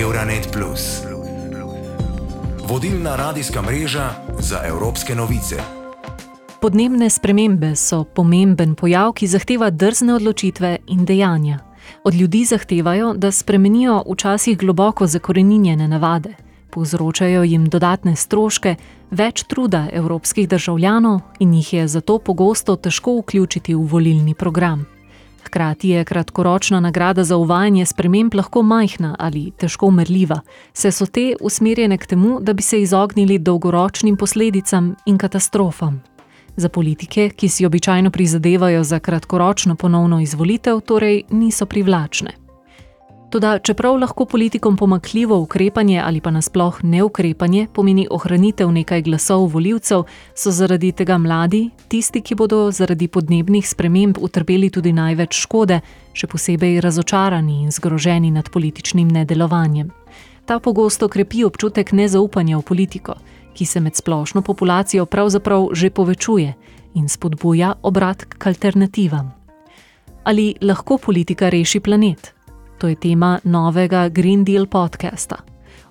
Euronet. Vodilna radijska mreža za evropske novice. Podnebne spremembe so pomemben pojav, ki zahteva drzne odločitve in dejanja. Od ljudi zahtevajo, da spremenijo včasih globoko zakoreninjene navade, povzročajo jim dodatne stroške, več truda evropskih državljanov in jih je zato pogosto težko vključiti v volilni program. Hkrati je kratkoročna nagrada za uvajanje sprememb lahko majhna ali težko merljiva, saj so te usmerjene k temu, da bi se izognili dolgoročnim posledicam in katastrofam. Za politike, ki si običajno prizadevajo za kratkoročno ponovno izvolitev, torej niso privlačne. Toda, čeprav lahko politikom pomakljivo ukrepanje ali pa nasploh neukrepanje pomeni ohranitev nekaj glasov voljivcev, so zaradi tega mladi, tisti, ki bodo zaradi podnebnih sprememb utrpeli tudi največ škode, še posebej razočarani in zgroženi nad političnim nedelovanjem. Ta pogosto krepi občutek nezaupanja v politiko, ki se med splošno populacijo pravzaprav že povečuje in spodbuja obrat k alternativam. Ali lahko politika reši planet? To je tema novega Green Deal podcasta.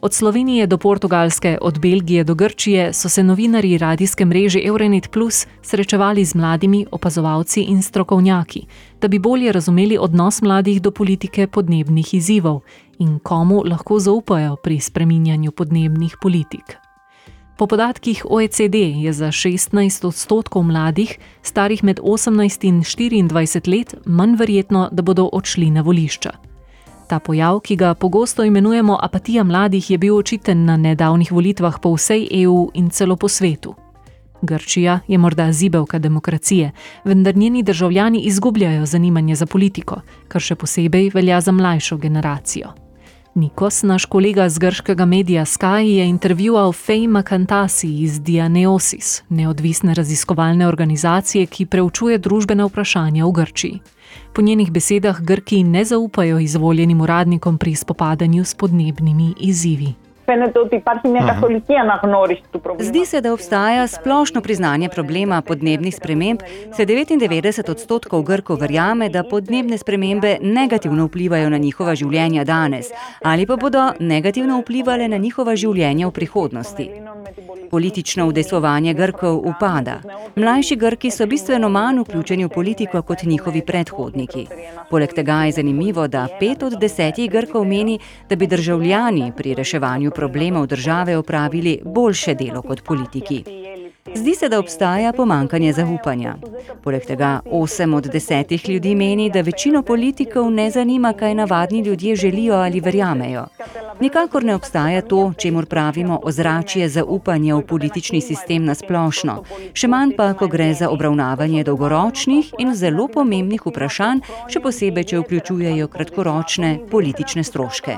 Od Slovenije do Portugalske, od Belgije do Grčije so se novinari radijske mreže Euronet Plus srečevali z mladimi opazovalci in strokovnjaki, da bi bolje razumeli odnos mladih do politike podnebnih izzivov in komu lahko zaupajo pri spreminjanju podnebnih politik. Po podatkih OECD je za 16 odstotkov mladih, starih med 18 in 24 let, manj verjetno, da bodo odšli na volišča. Ta pojav, ki ga pogosto imenujemo apatija mladih, je bil očiten na nedavnih volitvah po vsej EU in celo po svetu. Grčija je morda zibelka demokracije, vendar njeni državljani izgubljajo zanimanje za politiko, kar še posebej velja za mlajšo generacijo. Nikos, naš kolega z grškega medija Sky, je intervjuval Fejma Kantasi iz Dianeosis, neodvisne raziskovalne organizacije, ki preučuje družbene vprašanja v Grčiji. Po njenih besedah Grki ne zaupajo izvoljenim uradnikom pri spopadanju s podnebnimi izzivi. Zdi se, da obstaja splošno priznanje problema podnebnih sprememb, se 99 odstotkov Grkov verjame, da podnebne spremembe negativno vplivajo na njihova življenja danes ali pa bodo negativno vplivali na njihova življenja v prihodnosti. Politično udejstvovanje Grkov upada. Mlajši Grki so bistveno manj vključeni v politiko kot njihovi predhodniki. Poleg tega je zanimivo, da pet od desetih Grkov meni, da bi državljani pri reševanju problemov države opravili boljše delo kot politiki. Zdi se, da obstaja pomankanje zaupanja. Poleg tega 8 od 10 ljudi meni, da večino politikov ne zanima, kaj navadni ljudje želijo ali verjamejo. Nikakor ne obstaja to, čemu pravimo ozračje zaupanja v politični sistem na splošno, še manj pa, ko gre za obravnavanje dolgoročnih in zelo pomembnih vprašanj, še posebej, če vključujejo kratkoročne politične stroške.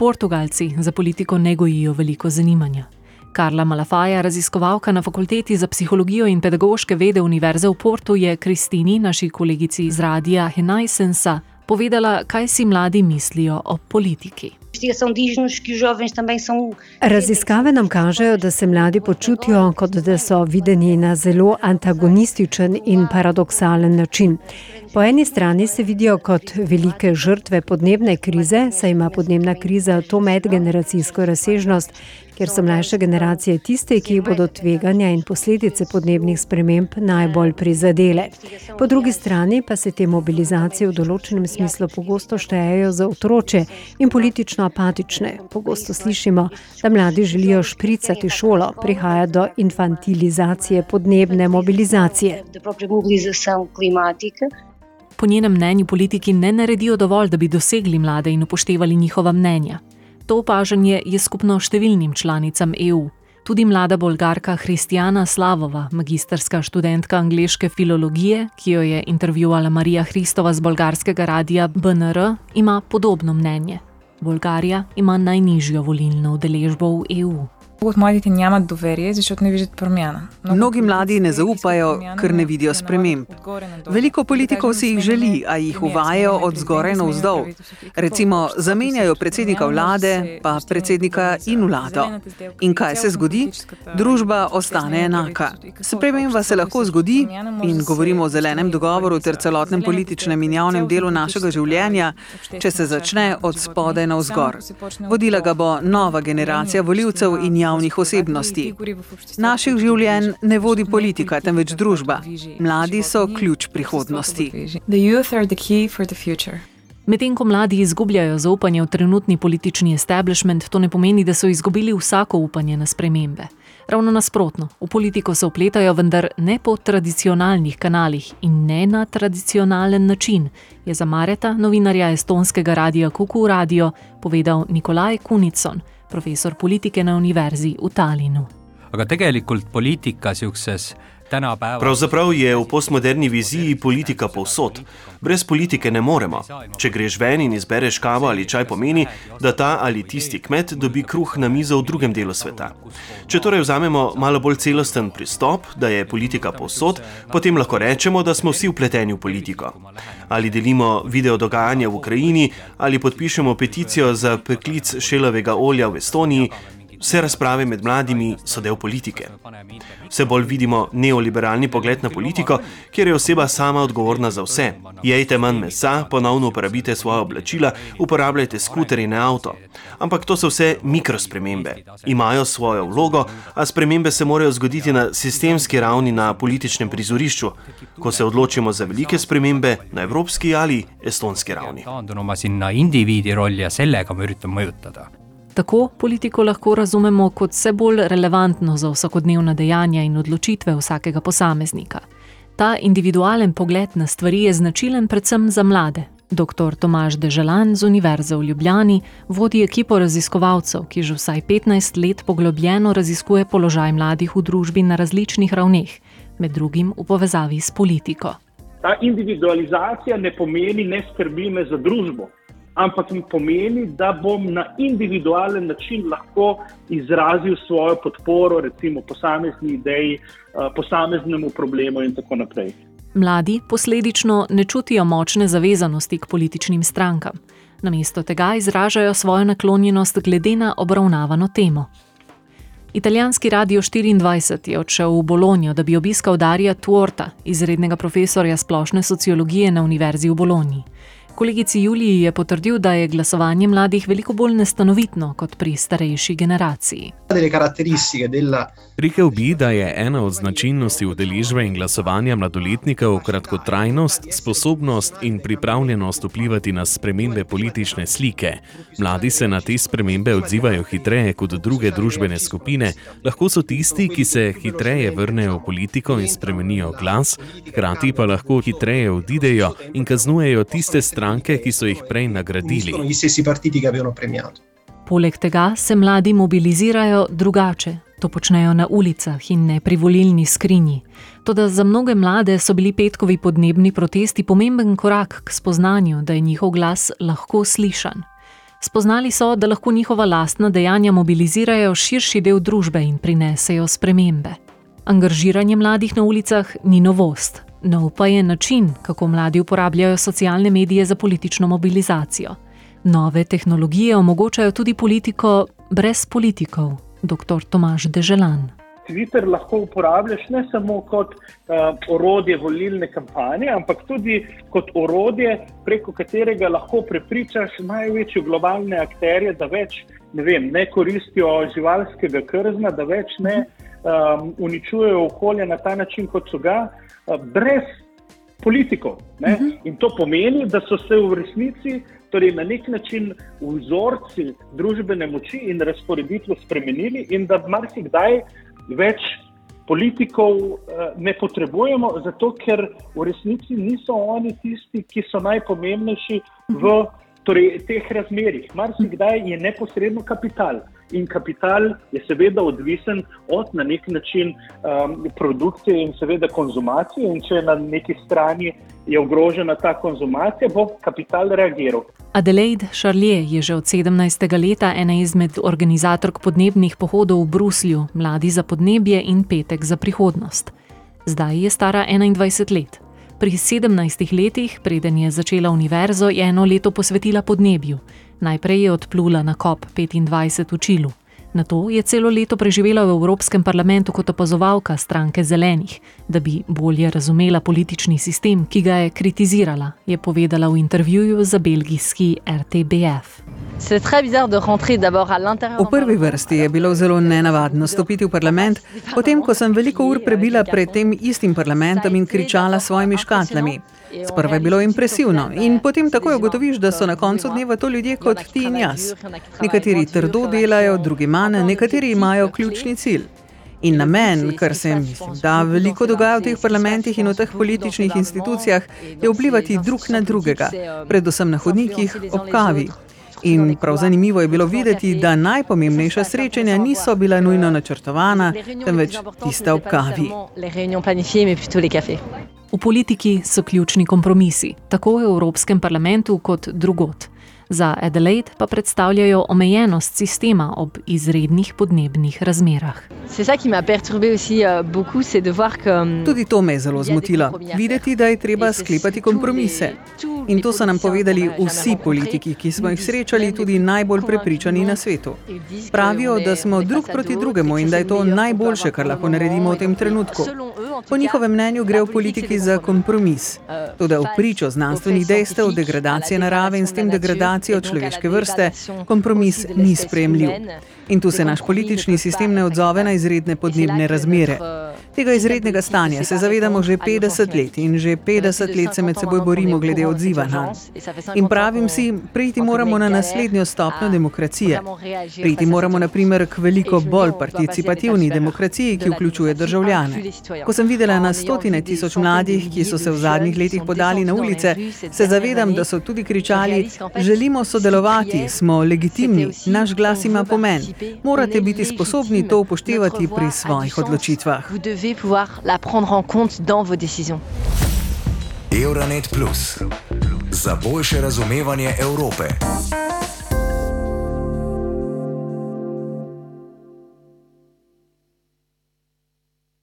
Portugalci za politiko ne gojijo veliko zanimanja. Karla Malafaja, raziskovalka na fakulteti za psihologijo in pedagoške vede Univerze v Portu, je Kristini, naši kolegici iz radia Henaisensa, povedala, kaj si mladi mislijo o politiki. Raziskave nam kažejo, da se mladi počutijo, kot da so videni na zelo antagonističen in paradoksalen način. Po eni strani se vidijo kot velike žrtve podnebne krize, saj ima podnebna kriza to medgeneracijsko razsežnost, ker so mlajše generacije tiste, ki jih bodo tveganja in posledice podnebnih sprememb najbolj prizadele. Po drugi strani pa se te mobilizacije v določenem smislu pogosto štejejo za otroče in politično apatične. Pogosto slišimo, da mladi želijo špricati šolo, prihaja do infantilizacije podnebne mobilizacije. Po njenem mnenju politiki ne naredijo dovolj, da bi dosegli mlade in upoštevali njihova mnenja. To opažanje je skupno številnim članicam EU. Tudi mlada bolgarka Kristjana Slavova, magistrska študentka angleške filologije, ki jo je intervjuvala Marija Hristova z bolgarskega radia BNR, ima podobno mnenje. Bolgarija ima najnižjo volilno udeležbo v EU. Много от младите нямат доверие, защото не виждат промяна. Mnogi mladi ne zaupajo, ker ne vidijo sprememb. Veliko politikov si jih želi, a jih uvajajo od zgoraj na vzdolj. Recimo, zamenjajo predsednika vlade, pa predsednika in vlado. In kaj se zgodi? Družba ostane enaka. Sprememba se lahko zgodi, in govorimo o zelenem dogovoru ter celotnem političnem in javnem delu našega življenja, če se začne od spodaj na vzgor. Vodila ga bo nova generacija voljivcev in javnih osebnosti. Naših življenj ne vodi politika, temveč družba. Mladi so ključ prihodnosti. Medtem ko mladi izgubljajo zaupanje v trenutni politični establishment, to ne pomeni, da so izgubili vsako upanje na spremembe. Ravno nasprotno, v politiko se upletajo, vendar ne po tradicionalnih kanalih in ne na tradicionalen način, je za Mareta, novinarja estonskega radia Kuku Radio, povedal Nikolaj Kunicon, profesor politike na univerzi v Tallinnu. aga tegelikult poliitika siukses Pravzaprav je v postmoderni viziji politika povsod. Brez politike ne moremo. Če greš ven in izbereš kavo ali čaj, pomeni, da ta ali tisti kmet dobi kruh na mizo v drugem delu sveta. Če torej vzamemo malo bolj celosten pristop, da je politika povsod, potem lahko rečemo, da smo vsi vpleteni v politiko. Ali delimo video dogajanja v Ukrajini, ali podpišemo peticijo za preklic šelovega olja v Estoniji. Vse razprave med mladimi so del politike. Vse bolj vidimo neoliberalni pogled na politiko, kjer je oseba sama odgovorna za vse. Jejte manj mesa, ponovno uporabite svoje oblačila, uporabljajte skuter in avto. Ampak to so vse mikrospremembe. Imajo svojo vlogo, a spremembe se morajo zgoditi na sistemski ravni na političnem prizorišču, ko se odločimo za velike spremembe na evropski ali estonski ravni. taandunuma sinna indiviidi rolli ja sellega ma üritan mõjutada Tako politiko lahko razumemo kot vse bolj relevantno za vsakodnevna dejanja in odločitve vsakega posameznika. Ta individualen pogled na stvari je značilen predvsem za mlade. Dr. Tomaž Deželan z Univerze v Ljubljani vodi ekipo raziskovalcev, ki že vsaj 15 let poglobljeno raziskuje položaj mladih v družbi na različnih ravneh, med drugim v povezavi s politiko. Ta individualizacija ne pomeni ne skrbi me za družbo, ampak mi pomeni, da bom na individualen način lahko izrazil svojo podporo, recimo posamezni ideji, eh, posameznemu problemu in tako naprej. Mladi posledično ne čutijo močne zavezanosti k političnim strankam. Namesto tega izražajo svojo naklonjenost glede na obravnavano temo. Italijanski radio 24 je odšel v Bologno, da bi obiskal Darija Tuorta, izrednega profesorja splošne sociologije na Univerzi v Bologni. Kolegici Juliji je potrdil, da je glasovanje mladih veliko bolj nestanovitno kot pri starejši generaciji. Rekel bi, da je ena od značilnosti udeležbe in glasovanja mladoletnikov kratkotrajnost, sposobnost in pripravljenost vplivati na spremembe politične slike. Mladi se na te spremembe odzivajo hitreje kot druge družbene skupine, lahko so tisti, ki se hitreje vrnejo v politiko in spremenijo glas, hkrati pa lahko hitreje odidejo in kaznujejo tiste stranke, ki so jih prej nagradili. Poleg tega se mladi mobilizirajo drugače. To počnejo na ulicah in ne pri volilni skrinji. Toda za mnoge mlade so bili petkovi podnebni protesti pomemben korak k spoznanju, da je njihov glas lahko slišan. Spoznali so, da lahko njihova lastna dejanja mobilizirajo širši del družbe in prinesejo spremembe. Angažiranje mladih na ulicah ni novost, nov pa je način, kako mladi uporabljajo socialne medije za politično mobilizacijo. Nove tehnologije omogočajo tudi politiko brez politikov, dr. Tomaž Deželan. Twitter lahko uporabljaš ne samo kot uh, orodje volilne kampanje, ampak tudi kot orodje, preko katerega lahko prepričaš največje globalne akterje, da več ne, vem, ne koristijo živalskega krzna, da več ne um, uničujejo okolje na ta način, kot so ga, uh, brez politikov. Uh -huh. In to pomeni, da so se v resnici. Torej, na nek način vzorci družbene moči in razporeditve spremenili, in da marsikdaj več politikov uh, ne potrebujemo, zato ker v resnici niso oni tisti, ki so najpomembnejši v torej, teh razmerih. Marsikdaj je neposredno kapital. In kapital je seveda odvisen od na nek način um, produkcije in seveda konzumacije. In če na neki strani je ogrožena ta konzumacija, bo kapital reagiral. Adelaide Charlier je že od 17. leta ena izmed organizatork podnebnih pohodov v Bruslju, Mladi za podnebje in Petek za prihodnost. Zdaj je stara 21 let. Pri 17 letih, preden je začela univerzo, je eno leto posvetila podnebju. Najprej je odplula na COP25 v Čilu. Na to je celo leto preživela v Evropskem parlamentu kot opazovalka stranke Zelenih, da bi bolje razumela politični sistem, ki ga je kritizirala, je povedala v intervjuju za belgijski RTBF. V prvi vrsti je bilo zelo nenavadno stopiti v parlament, potem ko sem veliko ur prebila pred tem istim parlamentom in kričala s svojimi škatlami. Sprva je bilo impresivno in potem takoj ugotoviš, da so na koncu dneva to ljudje kot ti in jaz. Nekateri trdo delajo, drugi manj, nekateri imajo ključni cilj. In namen, kar se mislim, da veliko dogaja v teh parlamentih in v teh političnih institucijah, je vplivati drug na drugega, predvsem na hodnikih ob kavi. In prav zanimivo je bilo videti, da najpomembnejša srečanja niso bila nujno načrtovana, temveč tiste ob kavi. V politiki so ključni kompromisi, tako v Evropskem parlamentu kot drugot. Za Adelaide pa predstavljajo omejenost sistema ob izrednih podnebnih razmerah. Tudi to me je zelo zmotilo. Videti, da je treba sklepati kompromise. In to so nam povedali vsi politiki, ki smo jih srečali, tudi najbolj prepričani na svetu. Pravijo, da smo drug proti drugemu in da je to najboljše, kar lahko naredimo v tem trenutku. Po njihovem mnenju gre v politiki za kompromis. Toda v pričo znanstvenih dejstev, degradacije narave in s tem degradacijo človeške vrste, kompromis ni sprejemljiv. In tu se naš politični sistem ne odzove na izredne podnebne razmere. Tega izrednega stanja se zavedamo že 50 let in že 50 let se med seboj borimo glede odziva na. In pravim si, priti moramo na naslednjo stopnjo demokracije. Priti moramo naprimer k veliko bolj participativni demokraciji, ki vključuje državljane. Ko sem videla na stotine tisoč mladih, ki so se v zadnjih letih podali na ulice, se zavedam, da so tudi kričali: Želimo sodelovati, smo legitimni, naš glas ima pomen. Morate biti sposobni to upoštevati pri svojih odločitvah. devez pouvoir la prendre en compte dans vos décisions. Euronet Plus. Za boljše razumevanje Evrope.